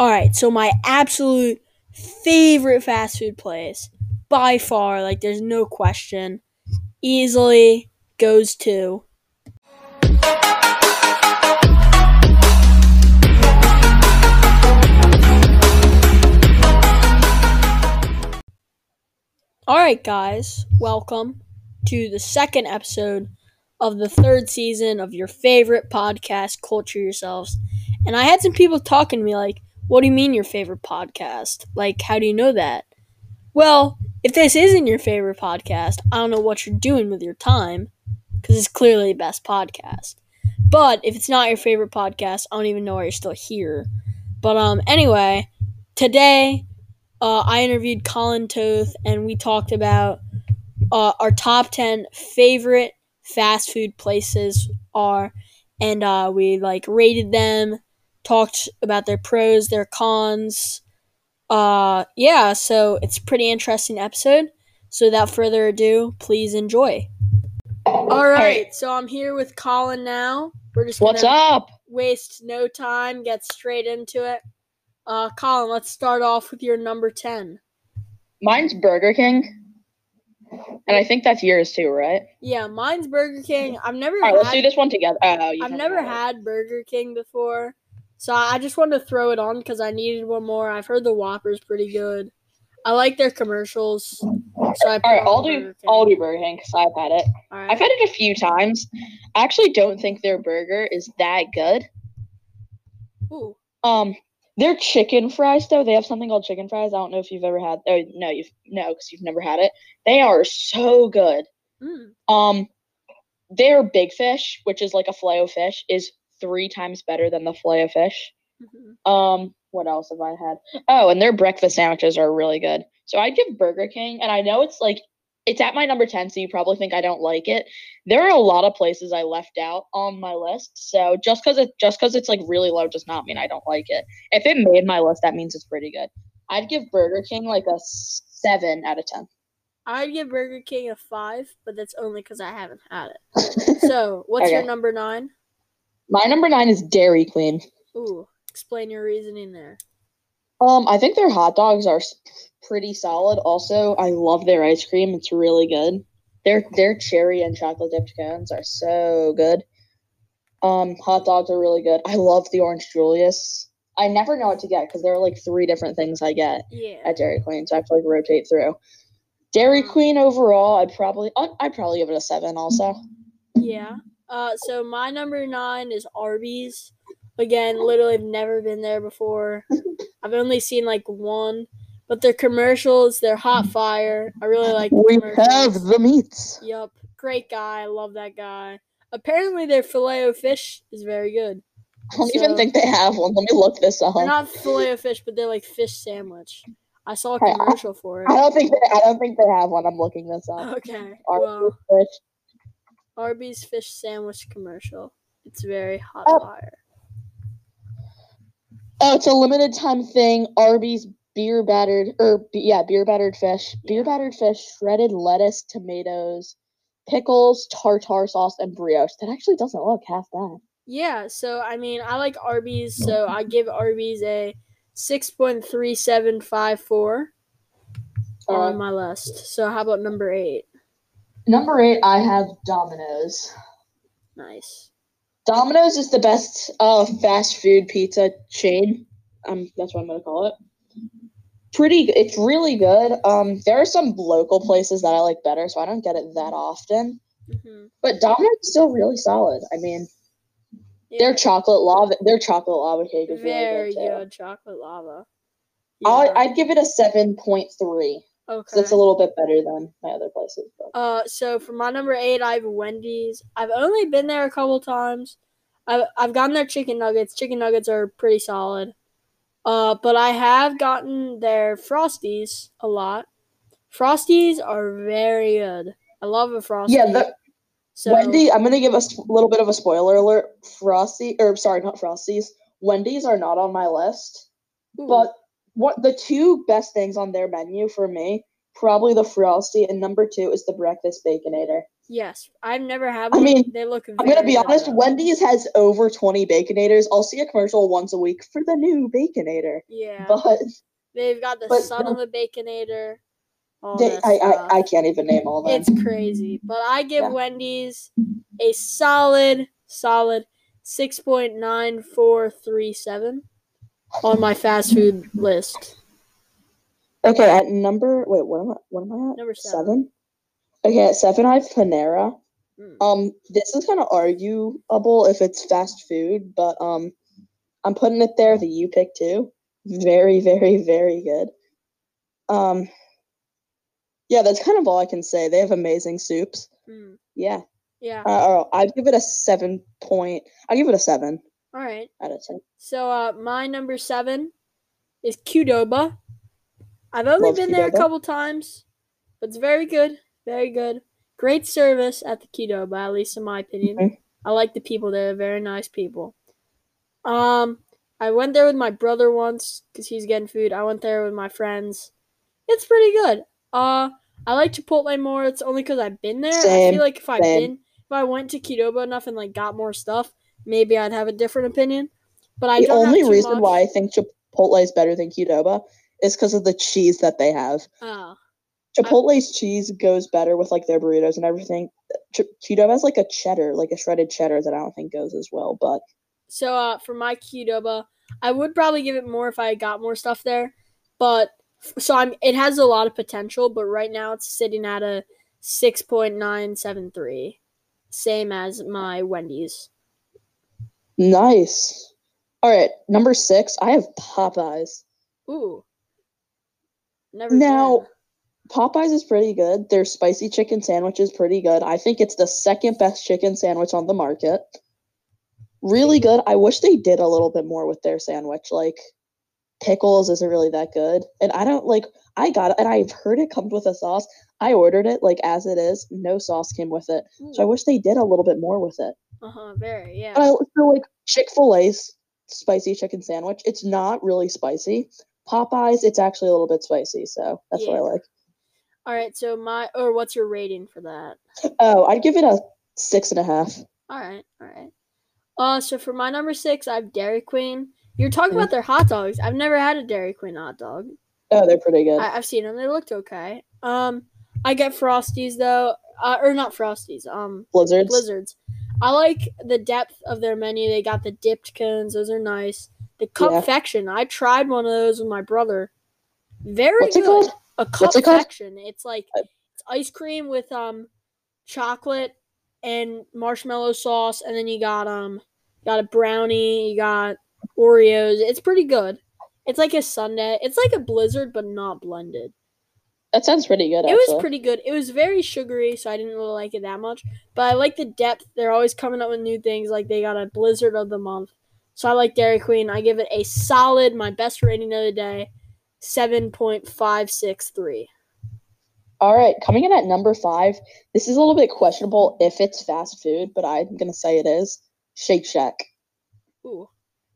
All right, so my absolute favorite fast food place by far, like there's no question, easily goes to All right, guys, welcome to the second episode of the third season of your favorite podcast, Culture Yourselves. And I had some people talking to me like, what do you mean your favorite podcast? Like, how do you know that? Well, if this isn't your favorite podcast, I don't know what you're doing with your time because it's clearly the best podcast. But if it's not your favorite podcast, I don't even know why you're still here. But um, anyway, today uh, I interviewed Colin Toth and we talked about uh, our top 10 favorite fast food places are and uh, we like rated them talked about their pros their cons. Uh yeah so it's a pretty interesting episode. So without further ado please enjoy. All right. So i'm here with colin now. We're just What's up? waste no time get straight into it. Uh colin let's start off with your number 10 Mine's Burger King. And I think that's yours too, right? yeah mine's burger king. I've never All right, let's do this one together. Oh, I've never had Burger King before, so I just wanted to throw it on because I needed one more. I've heard the Whopper's pretty good. I like their commercials, so I All right, I'll do. I'll do Burger King because I've had it. Right. I've had it a few times. I actually don't think their burger is that good. Ooh, Um, their chicken fries though, they have something called chicken fries. I don't know if you've ever had. Oh no, you've no because you've never had it. They are so good. mm, Um, their big fish, which is like a fillet of fish, is three times better than the fillet of fish. mhm. Um, what else have I had? Oh, and their breakfast sandwiches are really good. So I'd give Burger King, and I know it's like it's at my number 10, so you probably think I don't like it. There are a lot of places I left out on my list. So just because it just because it's like really low does not mean I don't like it. If it made my list, that means it's pretty good. I'd give Burger King like a seven out of ten. I'd give Burger King a five, but that's only because I haven't had it. So, what's your number nine? My number nine is Dairy Queen. Ooh, explain your reasoning there. Um, I think their hot dogs are pretty solid. Also, I love their ice cream. It's really good. Their their cherry and chocolate dipped cones are so good. Um, hot dogs are really good. I love the orange Julius. I never know what to get because there are like three different things I get Yeah. at Dairy Queen, so I have to like rotate through. Dairy Queen overall, I'd probably I'd, I'd probably give it a seven. Also, Yeah. Uh, so my number nine is Arby's. Again, literally, I've never been there before. I've only seen like one, but their commercials, they're hot fire. I really like. We have the meats. Yup, great guy. I love that guy. Apparently, their filet o fish is very good. I don't even think they have one. Let me look this up. They're not filet o fish, but they're like fish sandwich. I saw a Hey, I- commercial for I it. don't think they, I don't think they have one. I'm looking this up. Okay, Arby's well, fish. Arby's fish sandwich commercial. It's very hot Oh. fire. Oh, it's a limited time thing. Arby's beer battered or yeah, beer battered fish. Beer battered fish, shredded lettuce, tomatoes, pickles, tartar sauce, and brioche. That actually doesn't look half bad. Yeah, so I mean, I like Arby's, so I give Arby's a 6.3754 on Uh, my list. So how about number 8? Number eight, I have Domino's. Nice. Domino's is the best uh fast food pizza chain. Um, that's what I'm gonna call it. Pretty, it's really good. Um, there are some local places that I like better, so I don't get it that often. hmm But Domino's is still really solid. I mean, Their chocolate lava, their chocolate lava cake is very really good. good chocolate lava. I, Yeah, I'd give it a seven point three. Okay. That's a little bit better than my other places. But. Uh, so for my number eight, I have Wendy's. I've only been there a couple times. I've I've gotten their chicken nuggets. Chicken nuggets are pretty solid. Uh, but I have gotten their frosties a lot. Frosties are very good. I love a frosty. Yeah, the, so, Wendy. I'm gonna give a little bit of a spoiler alert. Frosty, or sorry, not Frosties. Wendy's are not on my list, ooh, but what the two best things on their menu for me, probably the Frosty, and number two is the Breakfast Baconator. Yes, I've never had one. I mean, they look. I'm gonna be good, honest. Wendy's has over 20 baconators. I'll see a commercial once a week for the new baconator, Yeah, but they've got the but son of a baconator. They, I. I I can't even name all them. It's crazy. But I give Yeah. Wendy's a solid, solid 6.9437 on my fast food list. Okay, at number wait, what am I? What am I at? Number seven. Okay, at seven I have Panera. Mm. Um, this is kind of arguable if it's fast food, but um, I'm putting it there. The You Pick Two. Very, very, very good. Um, yeah, that's kind of all I can say. They have amazing soups. Mm. Yeah, Yeah. uh, oh, I'd give it a seven point. I give it a seven All right. out of ten. So uh, my number seven is Qdoba. I've only Love been there a couple times, but it's very good. Very good. Great service at the Qdoba, at least in my opinion. Mhm. I like the people there. Very nice people. Um, I went there with my brother once because he's getting food. I went there with my friends. It's pretty good. Uh, I like Chipotle more. It's only because I've been there. I feel like if I've same. been, if I went to Qdoba enough and like got more stuff, maybe I'd have a different opinion. But I the only reason much. why I think Chipotle is better than Qdoba is because of the cheese that they have. Oh, Chipotle's cheese goes better with like their burritos and everything. Ch- Qdoba has like a cheddar, like a shredded cheddar that I don't think goes as well. But so uh, for my Qdoba, I would probably give it more if I got more stuff there. But so I'm, it has a lot of potential. But right now it's sitting at a six point nine seven three, same as my Wendy's. Nice. All right, number six, I have Popeyes. Ooh, never. Now, been. Popeyes is pretty good. Their spicy chicken sandwich is pretty good. I think it's the second best chicken sandwich on the market. Really hmm. good. I wish they did a little bit more with their sandwich. Like pickles isn't really that good. And I don't like I got it and I've heard it comes with a sauce. I ordered it like as it is. No sauce came with it. So hmm. I wish they did a little bit more with it. Uh huh. Very. Yeah. I feel like Chick-fil-A's spicy chicken sandwich, it's not really spicy. Popeyes, it's actually a little bit spicy, so that's what I like. All right. So my or what's your rating for that? Oh, I'd give it a six and a half. All right. All right. Uh, so for my number six, I have Dairy Queen. You're talking Mhm. about their hot dogs. I've never had a Dairy Queen hot dog. Oh, they're pretty good. I, I've seen them. They looked okay. Um, I get Frosties though, uh, or not Frosties. Um, Blizzards. Blizzards. I like the depth of their menu. They got the dipped cones; those are nice. The Yeah. I tried one of those with my brother. Very What's good. A What's it. It's like Uh, it's ice cream with um chocolate and marshmallow sauce, and then you got um got a brownie. You got Oreos. It's pretty good. It's like a sundae. It's like a blizzard, but not blended. That sounds pretty good. It Actually. was pretty good. It was very sugary, so I didn't really like it that much. But I like the depth. They're always coming up with new things. Like they got a Blizzard of the month. So I like Dairy Queen. I give it a solid, my best rating of the day, seven point five six three. All right, coming in at number five. This is a little bit questionable if it's fast food, but I'm gonna say it is Shake Shack. Ooh,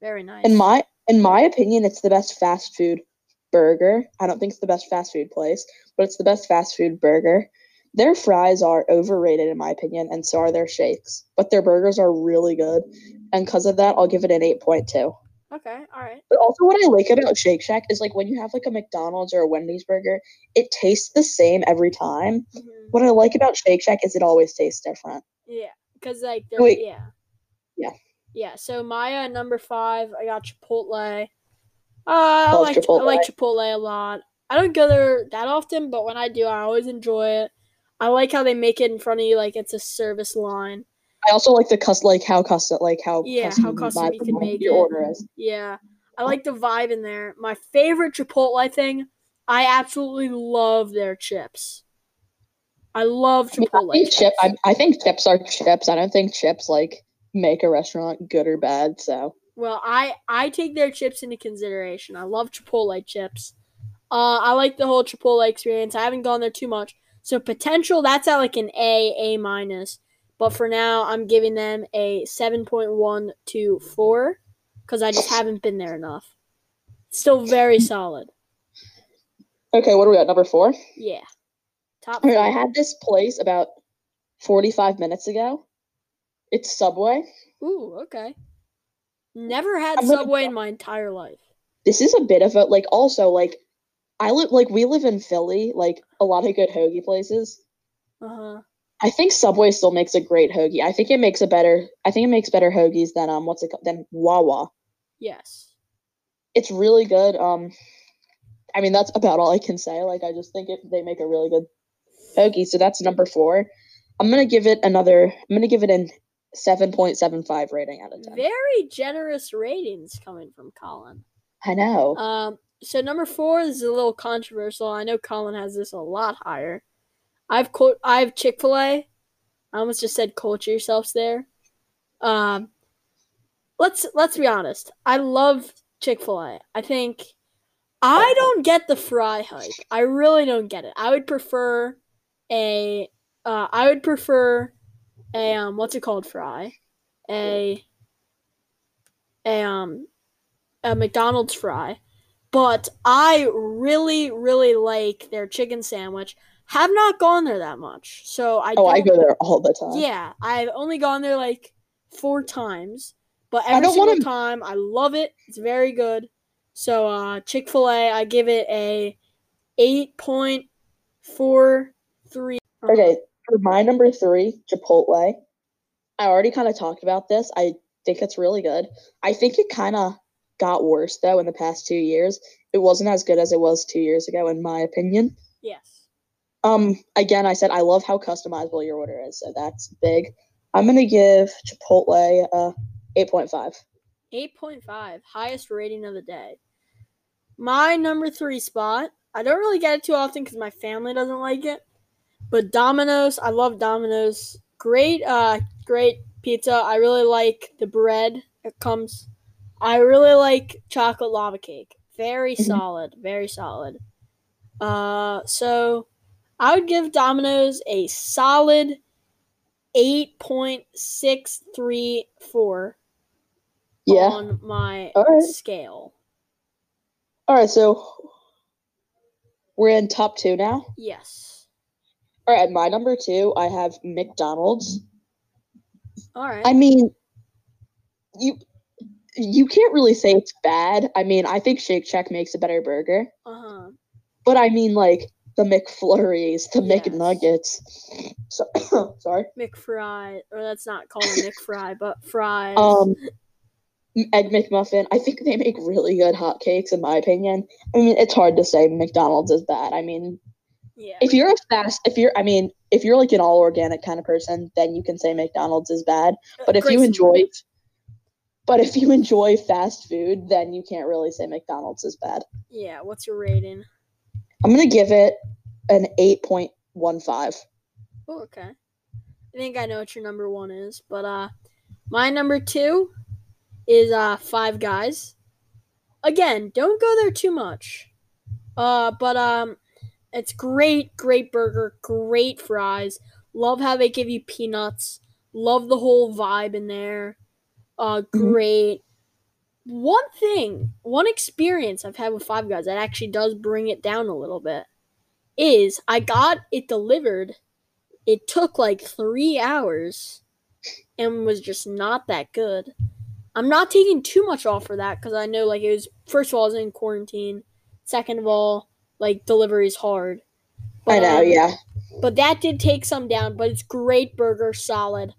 very nice. In my in my opinion, it's the best fast food burger. I don't think it's the best fast food place, but it's the best fast food burger. Their fries are overrated in my opinion, and so are their shakes. But their burgers are really good, and because of that, I'll give it an eight point two. okay, all right. But also, what I like about Shake Shack is like when you have like a McDonald's or a Wendy's burger, it tastes the same every time. Mhm. What I like about Shake Shack is it always tastes different. Yeah, because like they're, Wait. yeah, Yeah. yeah. So my uh, number five, I got Chipotle. Uh, I like I Chipotle. like Chipotle a lot. I don't go there that often, but when I do, I always enjoy it. I like how they make it in front of you like it's a service line. I also like the custom, like how custom, like how Yeah, how custom you can make your it. order is. Yeah, I like the vibe in there. My favorite Chipotle thing, I absolutely love their chips. I love I, mean, I Chipotle think chip. I, I think chips are chips. I don't think chips like make a restaurant good or bad. So Well, I I take their chips into consideration. I love Chipotle chips. Uh, I like the whole Chipotle experience. I haven't gone there too much, so potential that's at like an A A minus. But for now, I'm giving them a seven point one to four because I just haven't been there enough. Still very solid. okay, what are we at number four? Yeah. Top. Right, I had this place about 45 minutes ago. It's Subway. Ooh, okay. Never had I'm gonna- Subway in my entire life. This is a bit of a like also like I live like we live in Philly, like a lot of good hoagie places. Uh huh. I think Subway still makes a great hoagie. I think it makes a better I think it makes better hoagies than um what's it called than Wawa. Yes. It's really good. Um I mean that's about all I can say. Like I just think it they make a really good hoagie. So that's number 4. I'm going to give it another I'm going to give it an 7.75 rating out of 10. Very generous ratings coming from Colin. I know. Um, so number four is a little controversial. I know Colin has this a lot higher. I've quote I've Chick Fil A. I almost just said culture yourselves there. Um, let's let's be honest. I love Chick Fil A. I think I don't get the fry hype. I really don't get it. I would prefer a uh, I would prefer a um what's it called fry a a um a McDonald's fry, but I really, really like their chicken sandwich. Have not gone there that much, so I oh, I go there all the time. Yeah, I've only gone there like four times, but I every don't single wanna- time I love it. It's very good. So uh, Chick Fil A, I give it a eight point four three. Okay, for my number three, Chipotle. I already kind of talked about this. I think it's really good. I think it kind of got worse though in the past two years. It wasn't as good as it was two years ago, in my opinion. Yes. Um, again, I said I love how customizable your order is, so that's big. I'm gonna give Chipotle a eight point five. 8.5, highest rating of the day. My number three spot, I don't really get it too often because my family doesn't like it. But Domino's, I love Domino's. Great, uh, great pizza. I really like the bread it comes. I really like chocolate lava cake. Very Mhm. solid, very solid. Uh, so I would give Domino's a solid eight point six three four Yeah. on my All right. scale. All right, so we're in top two now. Yes. All right, my number two, I have McDonald's. All right. I mean, you you can't really say it's bad. I mean, I think Shake Shack makes a better burger, Uh huh. but I mean, like the McFlurries, the Yes. McNuggets. So, sorry. McFry, or that's not called a McFry, but fries. Um, Egg McMuffin. I think they make really good hotcakes, in my opinion. I mean, it's hard to say McDonald's is bad. I mean, yeah. if you're a fast, if you're, I mean, if you're like an all organic kind of person, then you can say McDonald's is bad. But if you enjoy, but if you enjoy fast food, then you can't really say McDonald's is bad. Yeah. What's your rating? I'm gonna give it an eight point one five. Oh, okay. I think I know what your number one is, but uh, my number two is uh Five Guys. Again, don't go there too much. Uh, but um, it's great, great burger, great fries. Love how they give you peanuts. Love the whole vibe in there. Uh, great. One thing, one experience I've had with Five Guys that actually does bring it down a little bit is I got it delivered it took like three hours and was just not that good. I'm not taking too much off for that because I know like it was first of all I was in quarantine. Second of all, like delivery's hard. I know, yeah. But that did take some down. But it's great burger, solid.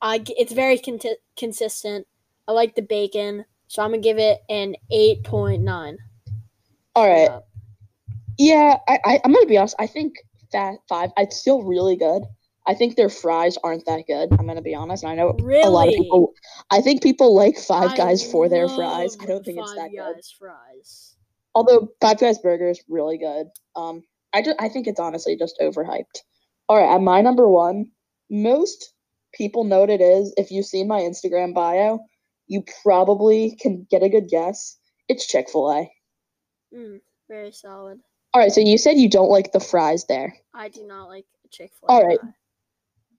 I it's very conti- consistent. I like the bacon, so I'm gonna give it an eight point nine. All right. Yeah, I, I I'm gonna be honest. I think Fat Five. It's still really good. I think their fries aren't that good. I'm gonna be honest. and I know Really, a lot of people. I think people like Five I Guys for their fries. I don't think it's that good. Fries. Although Five Guys burger is really good. Um, I just I think it's honestly just overhyped. All right, at my number one, most people know what it is. If you see my Instagram bio, you probably can get a good guess. It's Chick Fil A. Mm, very solid. All right, so you said you don't like the fries there. I do not like Chick Fil A. All right.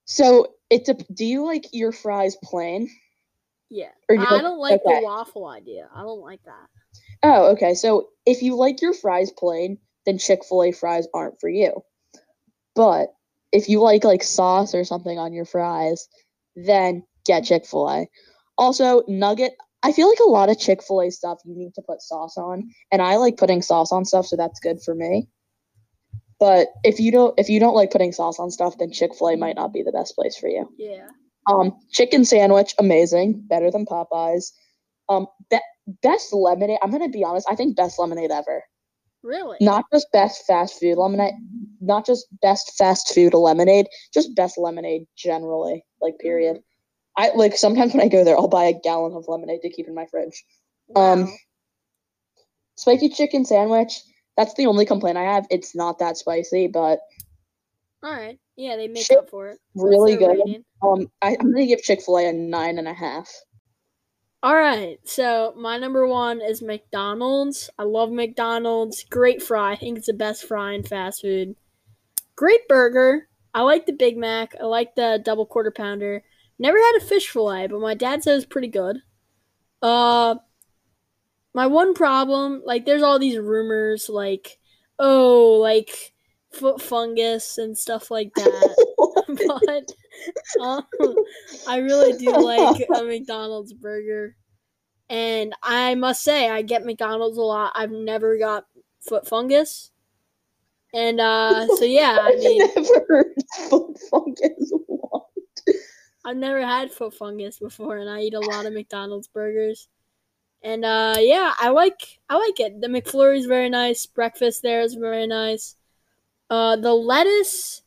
So it's a. Do you like your fries plain? Yeah, Or you I don't like okay. the waffle idea. I don't like that. Oh, okay. So if you like your fries plain, then Chick Fil A fries aren't for you. But if you like like sauce or something on your fries, then get Chick Fil A. Also, nugget. I feel like a lot of Chick Fil A stuff you need to put sauce on, and I like putting sauce on stuff, so that's good for me. But if you don't if you don't like putting sauce on stuff, then Chick Fil A might not be the best place for you. Yeah. Um, chicken sandwich, amazing, better than Popeyes. Um, be- best lemonade. I'm gonna be honest. I think best lemonade ever. Really? Not just best fast food lemonade, not just best fast food lemonade, just best lemonade generally. Like period. I like sometimes when I go there, I'll buy a gallon of lemonade to keep in my fridge. Um, Wow. Spicy chicken sandwich. That's the only complaint I have. It's not that spicy, but All right. Yeah, they make up for it. Really good. rating? um, I, I'm gonna give Chick Fil A a nine and a half. All right. So my number one is McDonald's. I love McDonald's. Great fry. I think it's the best fry in fast food. Great burger. I like the Big Mac. I like the double quarter pounder. Never had a fish fillet, but my dad says it's pretty good. Uh, my one problem, like, there's all these rumors, like, oh, like foot fungus and stuff like that. but um, I really do like a McDonald's burger. And I must say, I get McDonald's a lot. I've never got foot fungus. And uh, so, yeah, I mean, I've never heard foot fungus once. I've never had foot fungus before, and I eat a lot of McDonald's burgers. And uh, yeah, I like I like it. The McFlurry is very nice. Breakfast there is very nice. Uh, the lettuce,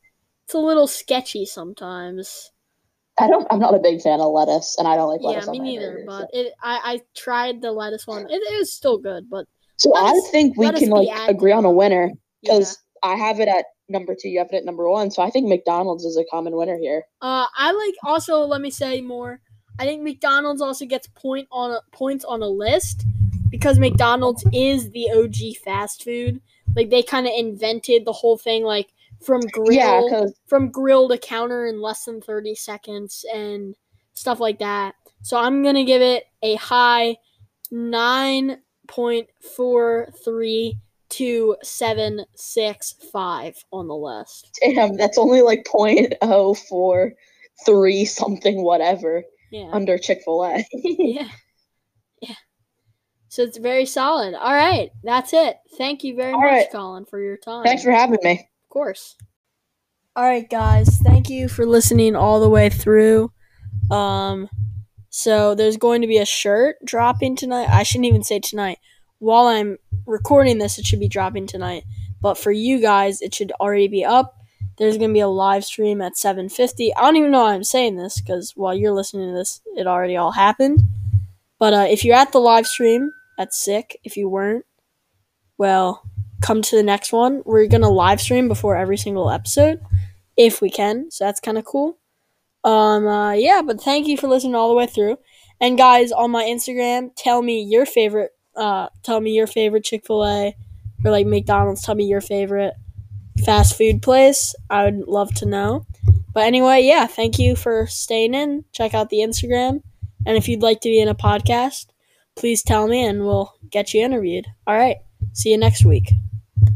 it's a little sketchy sometimes. I don't. I'm not a big fan of lettuce, and I don't like Yeah, lettuce. on me neither. But it, I, I tried the lettuce one. It, it was still good, but so let I think we can like active agree on a winner yeah. because I have it at number two. You have it at number one. So I think McDonald's is a common winner here. Uh, I like also. Let me say more. I think McDonald's also gets point on a, points on a list because McDonald's is the OG fast food. Like they kind of invented the whole thing, like from grill, Yeah, from grill to counter in less than thirty seconds and stuff like that. So I'm gonna give it a high nine point four three two seven six five on the list. damn, that's only like point oh four three something whatever Yeah. under Chick Fil A. yeah. Yeah. So it's very solid. All right. That's it. Thank you very All much, right. Colin, for your time. Thanks for having me. Course. All right, guys. Thank you for listening all the way through. Um, so there's going to be a shirt dropping tonight. I shouldn't even say tonight. While I'm recording this, it should be dropping tonight. But for you guys, it should already be up. There's going to be a live stream at 7:50. I don't even know why I'm saying this because while you're listening to this, it already all happened. But uh, if you're at the live stream, that's sick. If you weren't, well, come to the next one. We're gonna live stream before every single episode, if we can. So that's kind of cool. Um, uh, yeah, but thank you for listening all the way through. And guys, on my Instagram, tell me your favorite. Uh, tell me your favorite Chick Fil A or like McDonald's. Tell me your favorite fast food place. I would love to know. But anyway, yeah, thank you for staying in. Check out the Instagram, and if you'd like to be in a podcast, please tell me, and we'll get you interviewed. All right. See you next week.